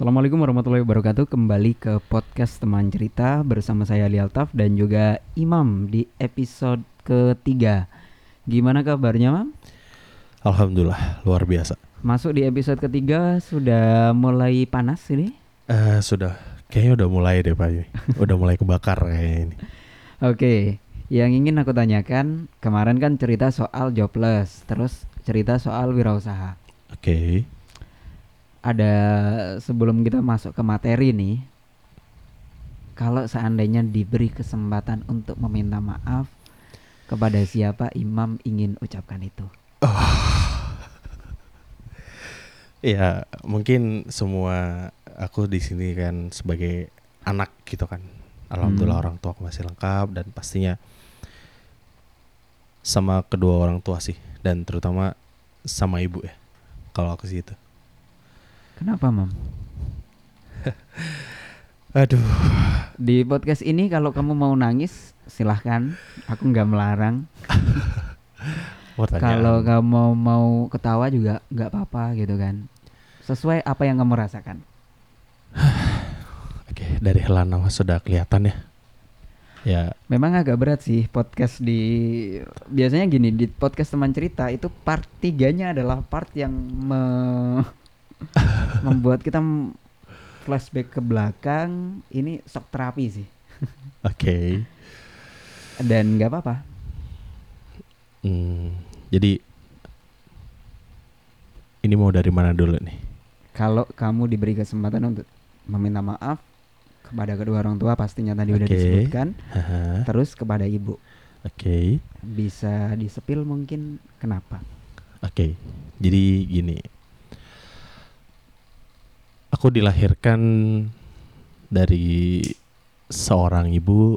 Assalamualaikum warahmatullahi wabarakatuh Kembali ke podcast teman cerita Bersama saya Lialtaf dan juga Imam Di episode ketiga Gimana kabarnya Mam? Alhamdulillah luar biasa. Masuk di episode ketiga Sudah mulai panas ini Eh sudah kayaknya udah mulai deh Pak Yui. Udah mulai kebakar kayaknya ini. Oke Yang ingin aku tanyakan Kemarin kan cerita soal jobless Terus cerita soal wirausaha Oke. Ada sebelum kita masuk ke materi nih Kalau seandainya diberi kesempatan untuk meminta maaf Kepada siapa imam ingin ucapkan itu Ya mungkin semua aku di sini kan sebagai anak gitu kan. Alhamdulillah Hmm. orang tua aku masih lengkap dan pastinya sama kedua orang tua sih dan terutama sama ibu ya. Kalau aku sih itu. Kenapa mam? Aduh. Di podcast ini kalau kamu mau nangis silahkan Aku nggak melarang Pertanyaan. Kalau kamu mau ketawa juga nggak apa-apa gitu kan Sesuai apa yang kamu rasakan Oke, dari helaan nama sudah kelihatan ya. Ya, Memang agak berat sih podcast di Biasanya gini di podcast teman cerita itu part tiganya adalah part yang me- membuat kita flashback ke belakang Ini shock terapi sih oke. Dan nggak apa-apa Hmm, jadi ini mau dari mana dulu nih? Kalau kamu diberi kesempatan untuk meminta maaf kepada kedua orang tua pastinya tadi udah Oke. disebutkan, Haha, terus kepada ibu Oke, bisa disepil mungkin kenapa? oke. Jadi gini, aku dilahirkan dari seorang ibu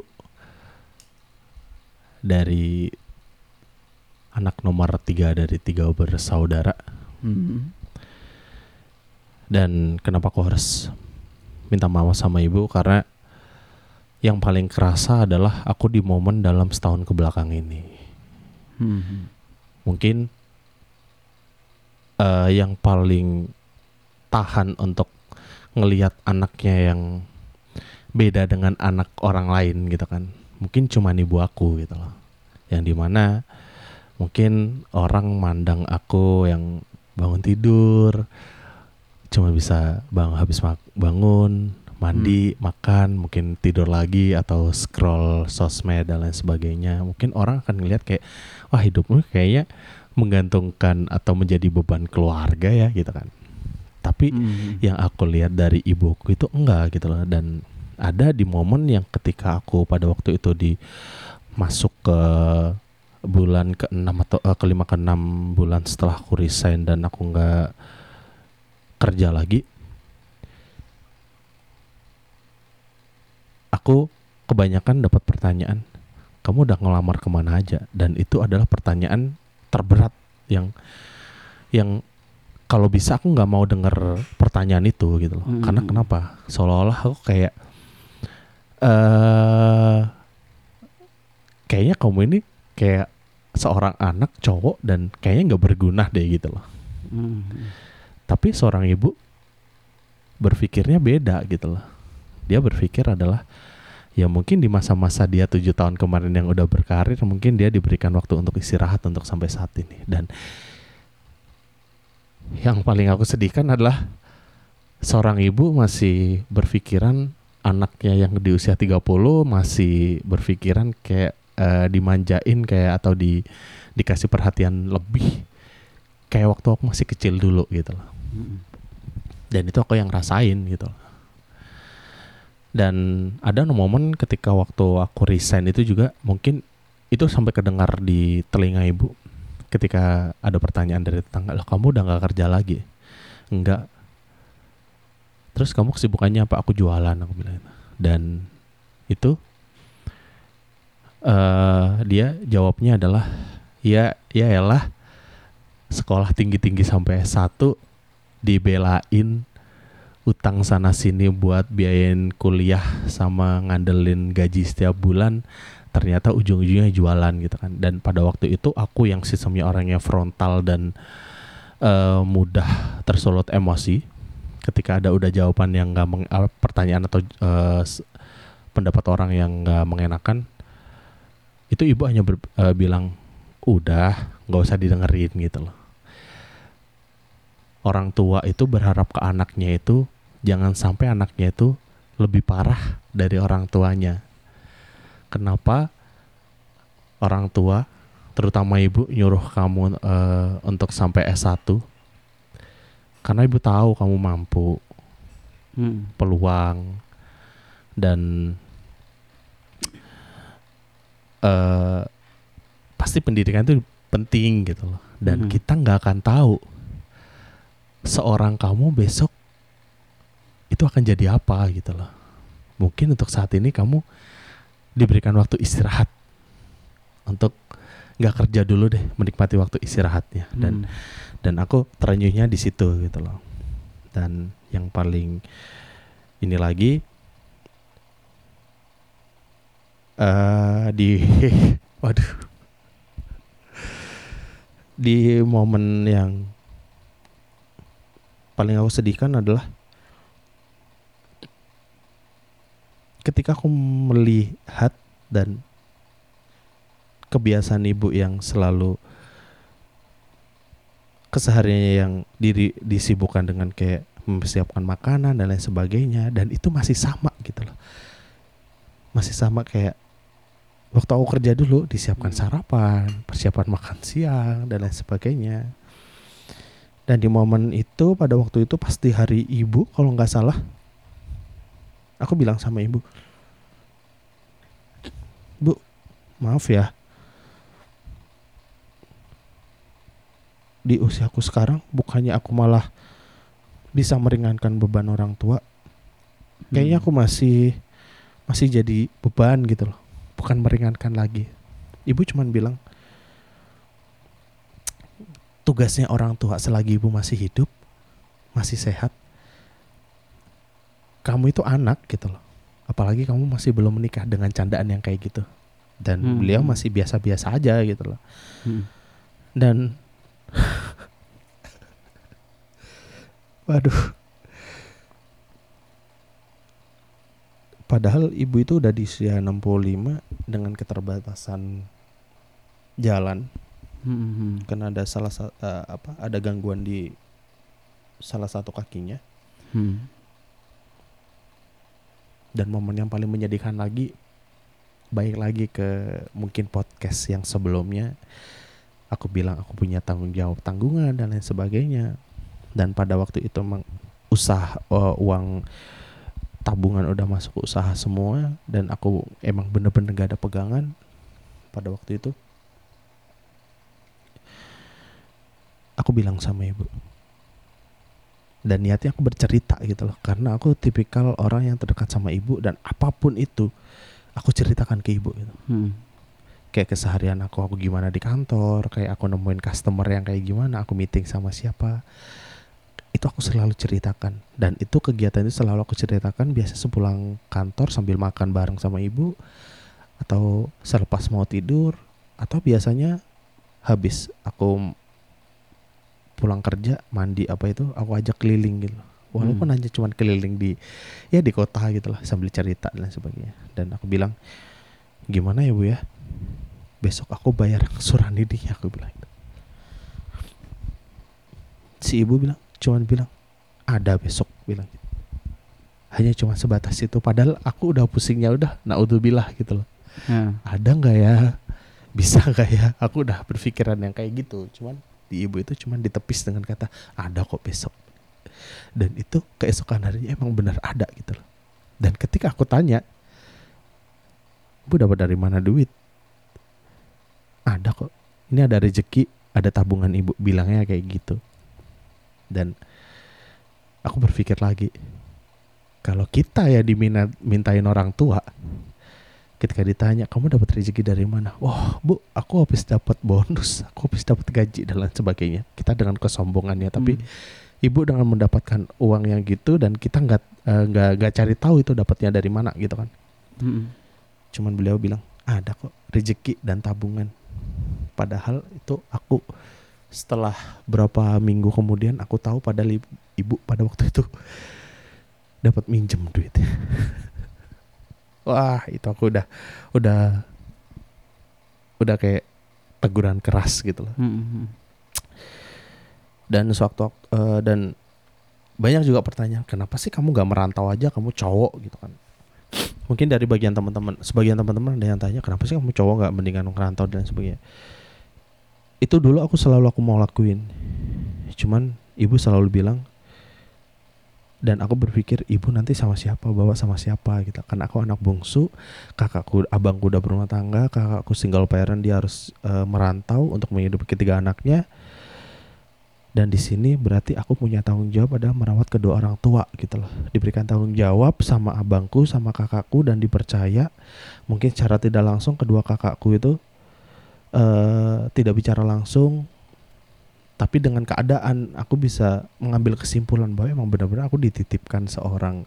dari anak nomor tiga dari tiga bersaudara. Hmm. Dan kenapa aku harus minta maaf sama ibu karena yang paling kerasa adalah aku di momen dalam setahun ke belakang ini. Hmm. Mungkin eh, yang paling tahan untuk ngelihat anaknya yang beda dengan anak orang lain gitu kan. Mungkin cuma ibu aku gitu loh. Yang di mana mungkin orang mandang aku yang bangun tidur cuma bisa bang habis bangun mandi makan mungkin tidur lagi atau scroll sosmed dan lain sebagainya mungkin orang akan ngelihat kayak wah hidupmu kayaknya menggantungkan atau menjadi beban keluarga ya gitu kan tapi Hmm. yang aku lihat dari ibuku itu enggak gitu loh dan ada di momen yang ketika aku pada waktu itu di masuk ke bulan ke-6 atau eh, kelima ke-6 bulan setelah aku resign dan aku nggak kerja lagi aku kebanyakan dapat pertanyaan kamu udah ngelamar ke mana aja dan itu adalah pertanyaan terberat yang yang kalau bisa aku nggak mau denger pertanyaan itu gitu loh. Hmm. karena kenapa? Seolah-olah aku kayak eh kayaknya kamu ini kayak seorang anak cowok dan kayaknya nggak berguna deh gitu loh. Hmm. tapi seorang ibu berpikirnya beda gitu loh. Dia berpikir adalah ya mungkin di masa-masa dia tujuh tahun kemarin yang udah berkarir mungkin dia diberikan waktu untuk istirahat untuk sampai saat ini. Dan yang paling aku sedihkan adalah seorang ibu masih berpikiran anaknya yang di usia 30 masih berpikiran kayak eh, dimanjain kayak atau di dikasih perhatian lebih kayak waktu aku masih kecil dulu gitu loh. Dan itu aku yang rasain gitu loh. dan ada momen ketika waktu aku resign itu juga mungkin itu sampai kedengar di telinga ibu ketika ada pertanyaan dari tetangga lah kamu udah nggak kerja lagi? Enggak terus kamu kesibukannya apa? Aku jualan aku bilang gitu. dan itu eh dia jawabnya adalah ya ya elah sekolah tinggi-tinggi sampai S1 dibelain utang sana sini buat biayain kuliah sama ngandelin gaji setiap bulan ternyata ujung-ujungnya jualan gitu kan. Dan pada waktu itu aku yang sistemnya orangnya frontal dan eh, mudah tersulut emosi. Ketika ada udah jawaban yang nggak meng- pertanyaan atau s- pendapat orang yang nggak mengenakan itu ibu hanya ber- eh, bilang udah nggak usah didengerin gitu loh. Orang tua itu berharap ke anaknya itu jangan sampai anaknya itu lebih parah dari orang tuanya kenapa orang tua terutama ibu nyuruh kamu eh, untuk sampai S1 karena ibu tahu kamu mampu Hmm. peluang dan eh pasti pendidikan itu penting gitu loh dan Mhm. kita nggak akan tahu seorang kamu besok itu akan jadi apa gitu loh mungkin untuk saat ini kamu diberikan waktu istirahat. Untuk nggak kerja dulu deh menikmati waktu istirahatnya. Dan Hmm. dan aku terenyuhnya di situ gitu loh. Dan yang paling ini lagi eh di waduh. Di momen yang paling aku sedihkan adalah ketika aku melihat dan kebiasaan ibu yang selalu kesehariannya yang diri disibukkan dengan kayak mempersiapkan makanan dan lain sebagainya dan itu masih sama gitu loh. Masih sama kayak waktu aku kerja dulu disiapkan sarapan persiapan makan siang dan lain sebagainya. Dan di momen itu pada waktu itu pasti hari ibu kalau nggak salah aku bilang sama ibu bu maaf ya. Di usiaku sekarang bukannya aku malah bisa meringankan beban orang tua kayaknya aku masih masih jadi beban gitu loh. Bukan meringankan lagi. Ibu cuman bilang tugasnya orang tua selagi ibu masih hidup masih sehat kamu itu anak gitu loh apalagi kamu masih belum menikah dengan candaan yang kayak gitu dan Hmm. beliau masih biasa-biasa aja gitu loh Hmm. dan waduh padahal ibu itu udah di usia 65 dengan keterbatasan jalan Hmm, hmm. karena ada salah sa- eh, apa ada gangguan di salah satu kakinya Hmm. Dan momen yang paling menyedihkan lagi baik lagi ke mungkin podcast yang sebelumnya aku bilang aku punya tanggung jawab tanggungan dan lain sebagainya. Dan pada waktu itu emang usaha eh, uang tabungan udah masuk usaha semua dan aku emang bener-bener gak ada pegangan pada waktu itu. Aku bilang sama ibu dan niatnya aku bercerita gitu loh. Karena aku tipikal orang yang terdekat sama ibu dan apa pun itu aku ceritakan ke ibu gitu. Hmm. kayak keseharian aku aku gimana di kantor kayak aku nemuin customer yang kayak gimana aku meeting sama siapa. Itu aku selalu ceritakan. Dan itu kegiatan itu selalu aku ceritakan biasa sepulang kantor sambil makan bareng sama ibu atau selepas mau tidur atau biasanya habis aku pulang kerja mandi apa itu aku ajak keliling gitu walaupun Hmm. hanya cuman keliling di ya di kota gitu lah sambil cerita dan sebagainya dan aku bilang gimana ya bu ya besok aku bayar angsuran ini aku bilang gitu. si ibu bilang cuman bilang ada besok bilang gitu. hanya cuma sebatas itu padahal aku udah pusingnya udah naudzubillah gitu loh Ya. ada nggak ya bisa nggak ya aku udah berpikiran yang kayak gitu cuman di ibu itu cuman ditepis dengan kata ada kok besok. Dan itu keesokan harinya emang benar ada gitu loh. Dan ketika aku tanya bu dapat dari mana duit? Ada kok. Ini ada rezeki ada tabungan ibu bilangnya kayak gitu. Dan aku berpikir lagi kalau kita ya diminta mintain orang tua ketika ditanya kamu dapat rezeki dari mana wah bu aku habis dapat bonus aku habis dapat gaji dan lain sebagainya kita dengan kesombongannya tapi Hmm. ibu dengan mendapatkan uang yang gitu dan kita nggak eh, nggak nggak cari tahu itu dapatnya dari mana gitu kan Hmm. cuman beliau bilang ada kok rezeki dan tabungan padahal itu aku setelah berapa minggu kemudian aku tahu padahal ibu, ibu pada waktu itu dapat minjem duit. Wah, itu aku udah udah udah kayak teguran keras gitu loh. Hmm, hmm. Dan sewaktu eh, dan banyak juga pertanyaan, kenapa sih kamu gak merantau aja, kamu cowok gitu kan? Mungkin dari bagian teman-teman, sebagian teman-teman ada yang tanya, kenapa sih kamu cowok gak mendingan merantau dan sebagainya. Itu dulu aku selalu aku mau lakuin, cuman ibu selalu bilang, dan aku berpikir ibu nanti sama siapa, bawa sama siapa? Gitu. Kan aku anak bungsu, kakakku, abangku udah berumah tangga, kakakku single parent dia harus eh, merantau untuk menghidupi ketiga anaknya. Dan di sini berarti aku punya tanggung jawab adalah merawat kedua orang tua gitu loh. Diberikan tanggung jawab sama abangku sama kakakku dan dipercaya mungkin secara tidak langsung kedua kakakku itu eh tidak bicara langsung tapi dengan keadaan aku bisa mengambil kesimpulan bahwa emang benar-benar aku dititipkan seorang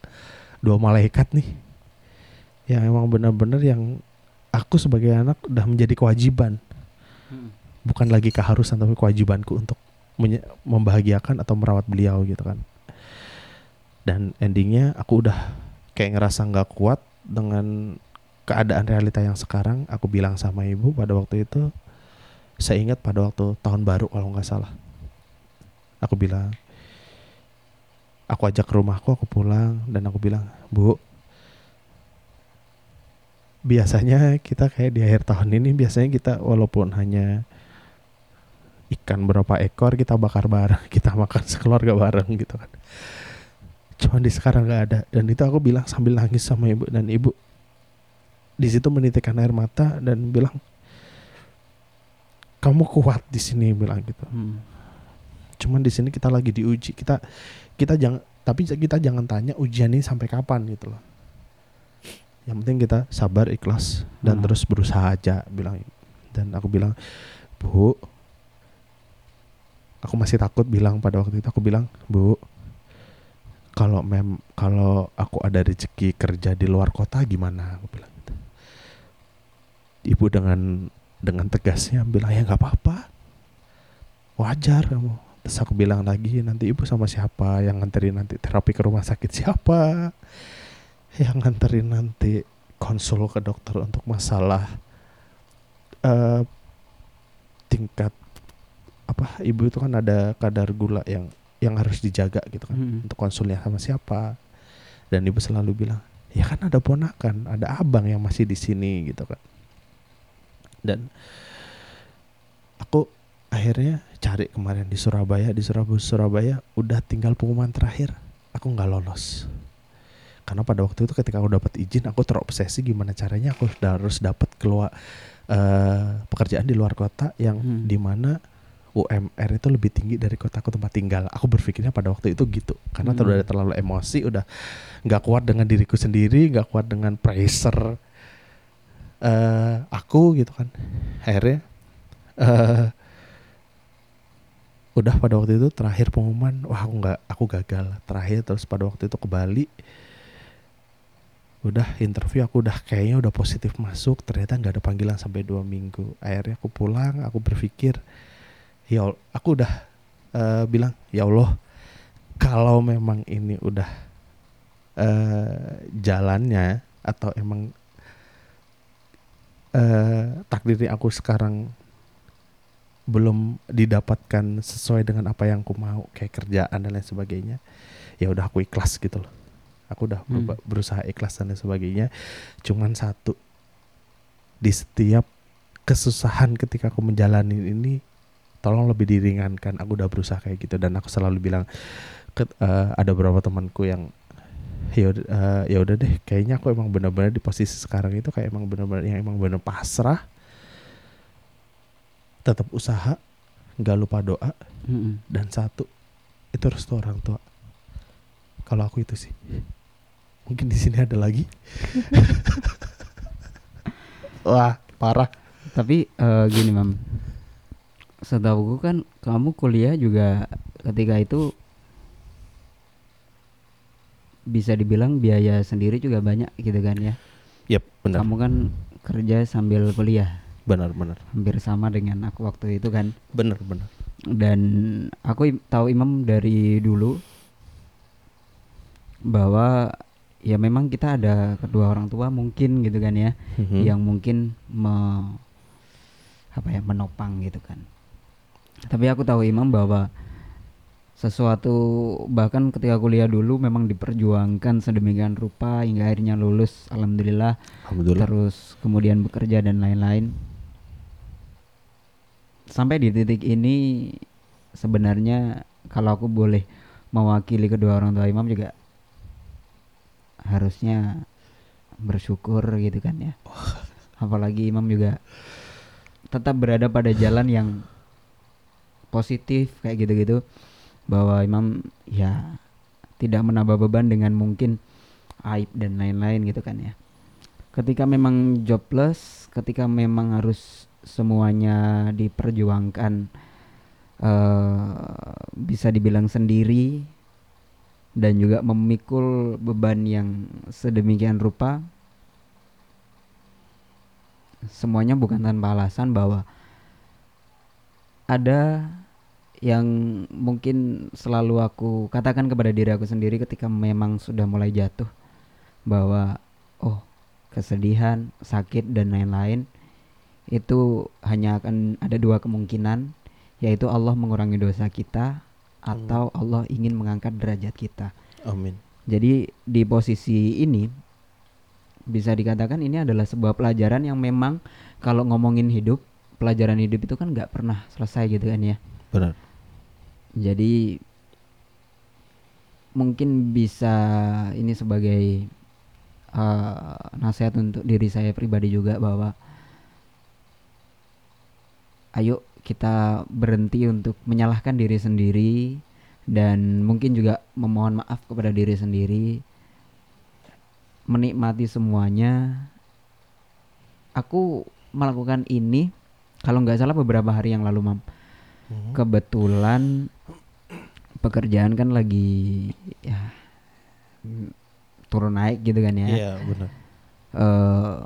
dua malaikat nih. Yang emang benar-benar yang aku sebagai anak udah menjadi kewajiban. Hmm. bukan lagi keharusan tapi kewajibanku untuk membahagiakan atau merawat beliau gitu kan. Dan endingnya aku udah kayak ngerasa nggak kuat dengan keadaan realita yang sekarang. Aku bilang sama ibu pada waktu itu saya ingat pada waktu tahun baru kalau nggak salah. Aku bilang aku ajak ke rumahku aku pulang. Dan aku bilang bu biasanya kita kayak di akhir tahun ini biasanya kita walaupun hanya ikan berapa ekor kita bakar bareng kita makan sekeluarga bareng gitu kan. Cuman di sekarang nggak ada. Dan itu aku bilang sambil nangis sama ibu dan ibu. Di situ menitikkan air mata dan bilang kamu kuat di sini bilang gitu Hmm. cuman di sini kita lagi diuji kita kita jangan tapi kita jangan tanya ujian ini sampai kapan gitu loh yang penting kita sabar ikhlas dan Hmm. terus berusaha aja bilang dan aku bilang bu aku masih takut bilang pada waktu itu aku bilang bu kalau mem kalau aku ada rezeki kerja di luar kota gimana aku bilang gitu. ibu dengan dengan tegasnya bilang ya nggak apa-apa. Wajar kamu. Terus aku bilang lagi nanti ibu sama siapa yang nganterin nanti terapi ke rumah sakit siapa? Yang nganterin nanti konsul ke dokter untuk masalah eh tingkat apa ibu itu kan ada kadar gula yang yang harus dijaga gitu kan Hmm. untuk konsulnya sama siapa. Dan ibu selalu bilang ya kan ada ponakan ada abang yang masih di sini gitu kan dan aku akhirnya cari kemarin di Surabaya di Surabaya Surabaya udah tinggal pengumuman terakhir aku nggak lolos karena pada waktu itu ketika aku dapat izin aku terobsesi gimana caranya aku harus dapat keluar eh, pekerjaan di luar kota yang Hmm. di mana UMR itu lebih tinggi dari kotaku tempat tinggal. Aku berpikirnya pada waktu itu gitu, karena Hmm. udah terlalu emosi, udah nggak kuat dengan diriku sendiri, nggak kuat dengan pressure eh aku gitu kan. Akhirnya eh udah pada waktu itu terakhir pengumuman, wah aku nggak, aku gagal. Terakhir terus pada waktu itu ke Bali, udah interview aku udah kayaknya udah positif masuk, ternyata nggak ada panggilan sampai dua minggu. Akhirnya aku pulang, aku berpikir ya aku udah eh, bilang ya Allah kalau memang ini udah eh, jalannya atau emang eh, takdirnya aku sekarang belum didapatkan sesuai dengan apa yang aku mau kayak kerjaan dan lain sebagainya ya udah aku ikhlas gitu loh. Aku udah Hmm. berusaha ikhlas dan lain sebagainya. Cuman satu di setiap kesusahan ketika aku menjalani ini tolong lebih diringankan. Aku udah berusaha kayak gitu dan aku selalu bilang ke- eh, ada beberapa temanku yang ya udah eh, ya udah deh kayaknya aku emang benar-benar di posisi sekarang itu kayak emang benar-benar yang emang benar pasrah. Tetap usaha nggak lupa doa. Hmm. dan satu itu restu orang tua. Kalau aku itu sih. Mungkin di sini ada lagi. Wah parah. Tapi eh, gini mam, setahu kan kamu kuliah juga ketika itu bisa dibilang biaya sendiri juga banyak gitu kan ya. Yap, benar Kamu kan kerja sambil kuliah, benar benar hampir sama dengan aku waktu itu kan. benar benar Dan aku tahu Imam dari dulu bahwa ya memang kita ada kedua orang tua mungkin gitu kan ya Mhm. yang mungkin me, apa ya menopang gitu kan tapi aku tahu Imam bahwa sesuatu bahkan ketika kuliah dulu memang diperjuangkan sedemikian rupa hingga akhirnya lulus alhamdulillah. Alhamdulillah. terus kemudian bekerja dan lain-lain. Sampai di titik ini sebenarnya kalau aku boleh mewakili kedua orang tua Imam juga harusnya bersyukur gitu kan ya. Apalagi Imam juga tetap berada pada jalan yang positif kayak gitu-gitu bahwa Imam ya tidak menambah beban dengan mungkin aib dan lain-lain gitu kan ya. Ketika memang jobless ketika memang harus semuanya diperjuangkan eh bisa dibilang sendiri dan juga memikul beban yang sedemikian rupa semuanya bukan tanpa alasan bahwa ada yang mungkin selalu aku katakan kepada diri aku sendiri ketika memang sudah mulai jatuh bahwa oh kesedihan, sakit dan lain-lain itu hanya akan ada dua kemungkinan yaitu Allah mengurangi dosa kita atau Allah ingin mengangkat derajat kita. Amin. Jadi di posisi ini bisa dikatakan ini adalah sebuah pelajaran yang memang kalau ngomongin hidup, pelajaran hidup itu kan nggak pernah selesai gitu kan ya. Benar. Jadi mungkin bisa ini sebagai eh, nasihat untuk diri saya pribadi juga bahwa ayo kita berhenti untuk menyalahkan diri sendiri dan mungkin juga memohon maaf kepada diri sendiri menikmati semuanya. Aku melakukan ini kalau nggak salah beberapa hari yang lalu mam Mhm. kebetulan pekerjaan kan lagi ya turun naik gitu kan ya Iya, benar. Eh,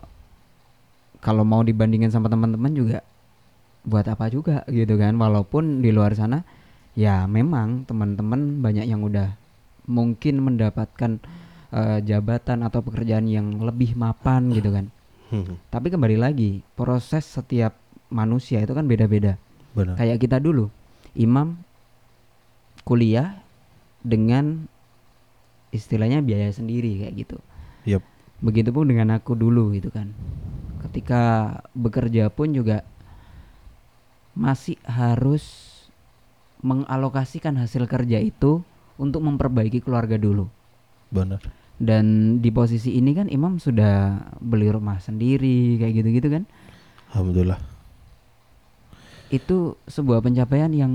kalau mau dibandingin sama teman-teman juga buat apa juga gitu kan walaupun di luar sana ya memang teman-teman banyak yang udah mungkin mendapatkan eh, jabatan atau pekerjaan yang lebih mapan gitu kan Mhm. tapi kembali lagi proses setiap manusia itu kan beda-beda Benar. kayak kita dulu imam kuliah dengan istilahnya biaya sendiri kayak gitu Yap. begitupun dengan aku dulu gitu kan ketika bekerja pun juga masih harus mengalokasikan hasil kerja itu untuk memperbaiki keluarga dulu Benar. dan di posisi ini kan imam sudah beli rumah sendiri kayak gitu-gitu kan Alhamdulillah. Itu sebuah pencapaian yang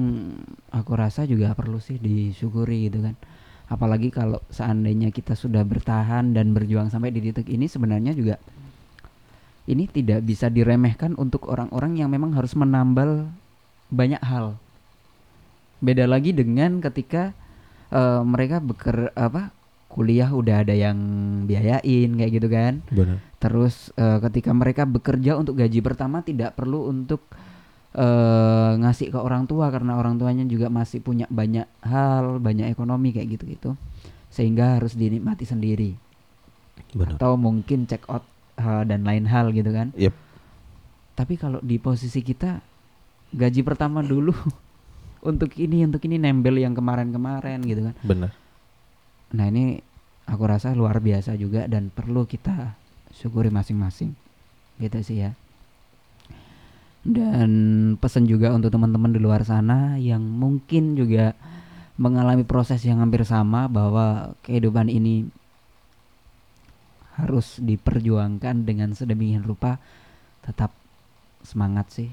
aku rasa juga perlu sih disyukuri gitu kan. Apalagi kalau seandainya kita sudah bertahan dan berjuang sampai di titik ini sebenarnya juga ini tidak bisa diremehkan untuk orang-orang yang memang harus menambal banyak hal. Beda lagi dengan ketika eh, mereka beker apa kuliah udah ada yang biayain kayak gitu kan. Benar. Terus eh, ketika mereka bekerja untuk gaji pertama tidak perlu untuk eh, ngasih ke orang tua karena orang tuanya juga masih punya banyak hal, banyak ekonomi kayak gitu-gitu. Sehingga harus dinikmati sendiri Benar. atau mungkin check out eh, dan lain hal gitu kan. Yep. Tapi kalau di posisi kita gaji pertama dulu untuk ini untuk ini nembel yang kemarin-kemarin gitu kan. Benar. Nah ini aku rasa luar biasa juga dan perlu kita syukuri masing-masing gitu sih ya. Dan pesan juga untuk teman-teman di luar sana yang mungkin juga mengalami proses yang hampir sama bahwa kehidupan ini harus diperjuangkan dengan sedemikian rupa tetap semangat sih.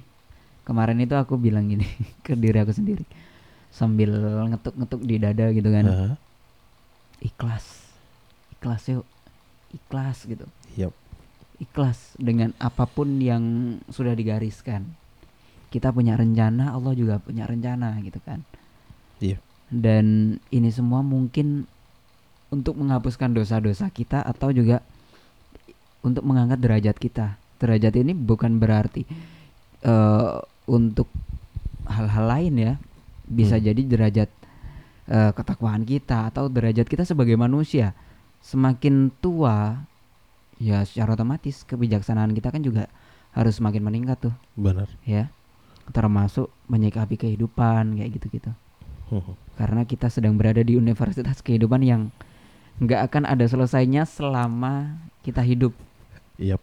Kemarin itu aku bilang gini ke diri aku sendiri sambil ngetuk-ngetuk di dada gitu kan Aha. ikhlas ikhlas yuk ikhlas gitu. Ikhlas dengan apa pun yang sudah digariskan kita punya rencana Allah juga punya rencana gitu kan Iya. dan ini semua mungkin untuk menghapuskan dosa-dosa kita atau juga untuk mengangkat derajat kita derajat ini bukan berarti eh, untuk hal-hal lain ya bisa Hmm. jadi derajat eh, ketakwaan kita atau derajat kita sebagai manusia semakin tua ya secara otomatis kebijaksanaan kita kan juga harus semakin meningkat tuh. Benar. Ya termasuk menyikapi kehidupan kayak gitu-gitu. Karena kita sedang berada di universitas kehidupan yang nggak akan ada selesainya selama kita hidup. Yap.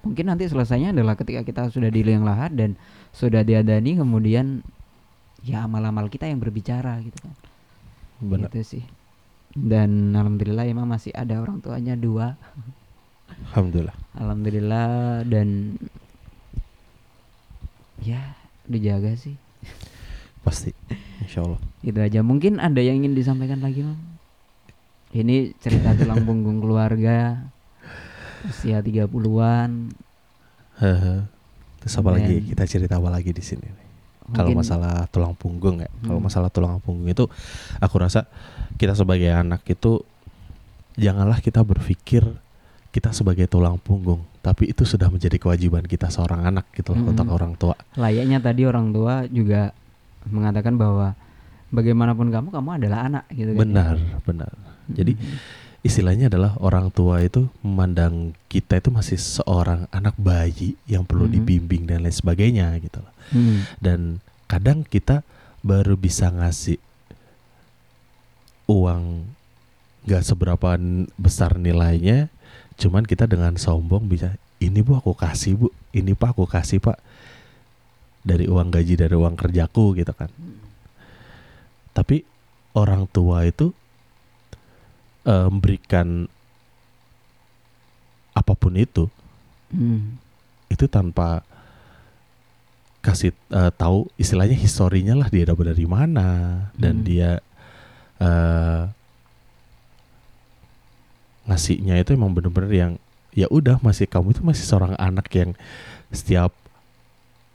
mungkin nanti selesainya adalah ketika kita sudah di liang lahat dan sudah diadani kemudian ya amal-amal kita yang berbicara gitu kan. Benar. Gitu sih. Dan alhamdulillah emang masih ada orang tuanya dua alhamdulillah. Alhamdulillah dan ya dijaga sih. Pasti insya Allah itu aja. Mungkin ada yang ingin disampaikan lagi mam? Ini cerita tulang punggung keluarga usia 30-an Hehe. terus apa lagi? Kita cerita apa lagi di sini? Kalau masalah tulang punggung ya. Kalau Hmm. masalah tulang punggung itu aku rasa kita sebagai anak itu janganlah kita berpikir kita sebagai tulang punggung tapi itu sudah menjadi kewajiban kita seorang anak gitu loh Mm-mm. untuk orang tua layaknya tadi orang tua juga mengatakan bahwa bagaimanapun kamu kamu adalah anak gitu kan ya. benar benar jadi Mhm. istilahnya adalah orang tua itu memandang kita itu masih seorang anak bayi yang perlu Mhm. dibimbing dan lain sebagainya gitu loh Hmm. dan kadang kita baru bisa ngasih uang nggak seberapa besar nilainya cuman kita dengan sombong bisa ini bu aku kasih bu ini pak aku kasih pak dari uang gaji dari uang kerjaku gitu kan tapi orang tua itu eh, memberikan apa pun itu Hmm. itu tanpa kasih eh, tahu istilahnya historinya lah dia dapat dari mana dan Hmm. dia eh ngasihnya itu emang bener-bener yang ya udah masih kamu itu masih seorang anak yang setiap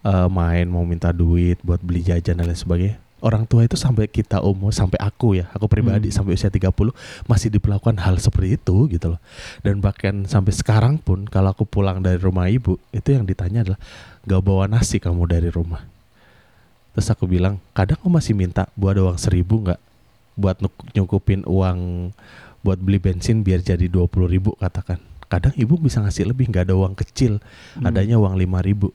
eh, main mau minta duit buat beli jajan dan lain sebagainya. Orang tua itu sampai kita umur sampai aku ya aku pribadi Hmm. sampai usia 30 masih diperlakukan hal seperti itu gitu loh. Dan bahkan sampai sekarang pun kalau aku pulang dari rumah ibu itu yang ditanya adalah gak bawa nasi kamu dari rumah? Terus aku bilang kadang aku masih minta buat uang seribu nggak? Buat nyukupin uang buat beli bensin biar jadi dua puluh ribu katakan. Kadang ibu bisa ngasih lebih nggak ada uang kecil. Hmm. adanya uang lima ribu.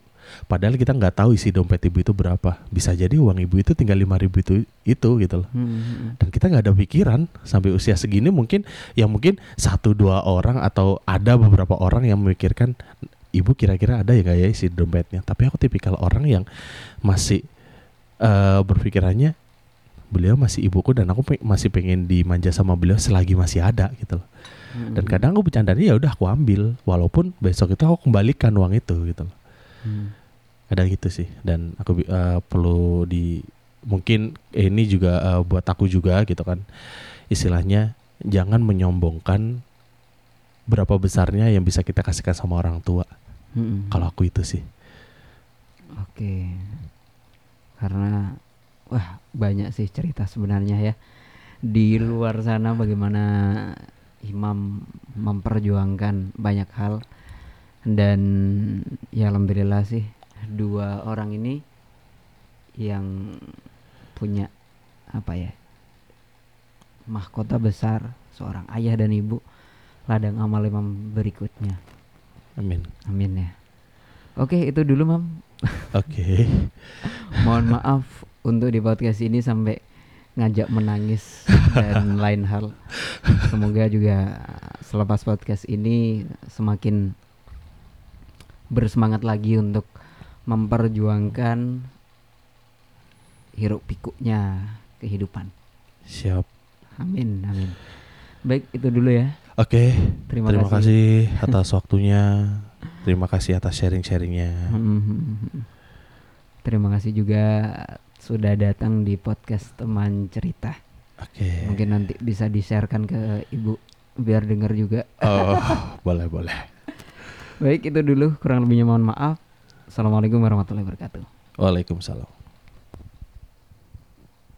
Padahal kita nggak tahu isi dompet ibu itu berapa. Bisa jadi uang ibu itu tinggal lima ribu itu itu gitu loh. Hmm, hmm, hmm. dan kita nggak ada pikiran sampai usia segini mungkin ya mungkin satu dua orang atau ada beberapa orang yang memikirkan ibu kira-kira ada ya nggak ya isi dompetnya? Tapi aku tipikal orang yang masih eh, berpikirannya beliau masih ibuku dan aku pe- masih pengen dimanja sama beliau selagi masih ada gitu loh. Hmm, dan kadang aku bercandanya ya udah aku ambil walaupun besok itu aku kembalikan uang itu gitu loh. Hmm. kadang gitu sih. Dan aku eh, perlu di mungkin ini juga eh, buat aku juga gitu kan. Istilahnya jangan menyombongkan berapa besarnya yang bisa kita kasihkan sama orang tua. Hmm. kalau aku itu sih. Oke. Karena wah banyak sih cerita sebenarnya ya. Di luar sana bagaimana Imam memperjuangkan banyak hal. Dan ya alhamdulillah sih dua orang ini yang punya apa ya mahkota besar seorang ayah dan ibu ladang amal imam berikutnya. Amin. Amin ya. Oke itu dulu mam. Oke. Mohon maaf untuk di podcast ini sampai ngajak menangis dan lain hal. Semoga juga selepas podcast ini semakin bersemangat lagi untuk memperjuangkan hiruk pikuknya kehidupan. siap Amin, amin. Baik, itu dulu ya. oke Terima, terima kasih atas waktunya terima kasih atas sharing-sharingnya Hmm. Terima kasih juga sudah datang di podcast teman cerita. oke Mungkin nanti bisa di-sharekan ke ibu biar dengar juga. oh boleh boleh Baik itu dulu kurang lebihnya mohon maaf. Assalamualaikum warahmatullahi wabarakatuh. waalaikumsalam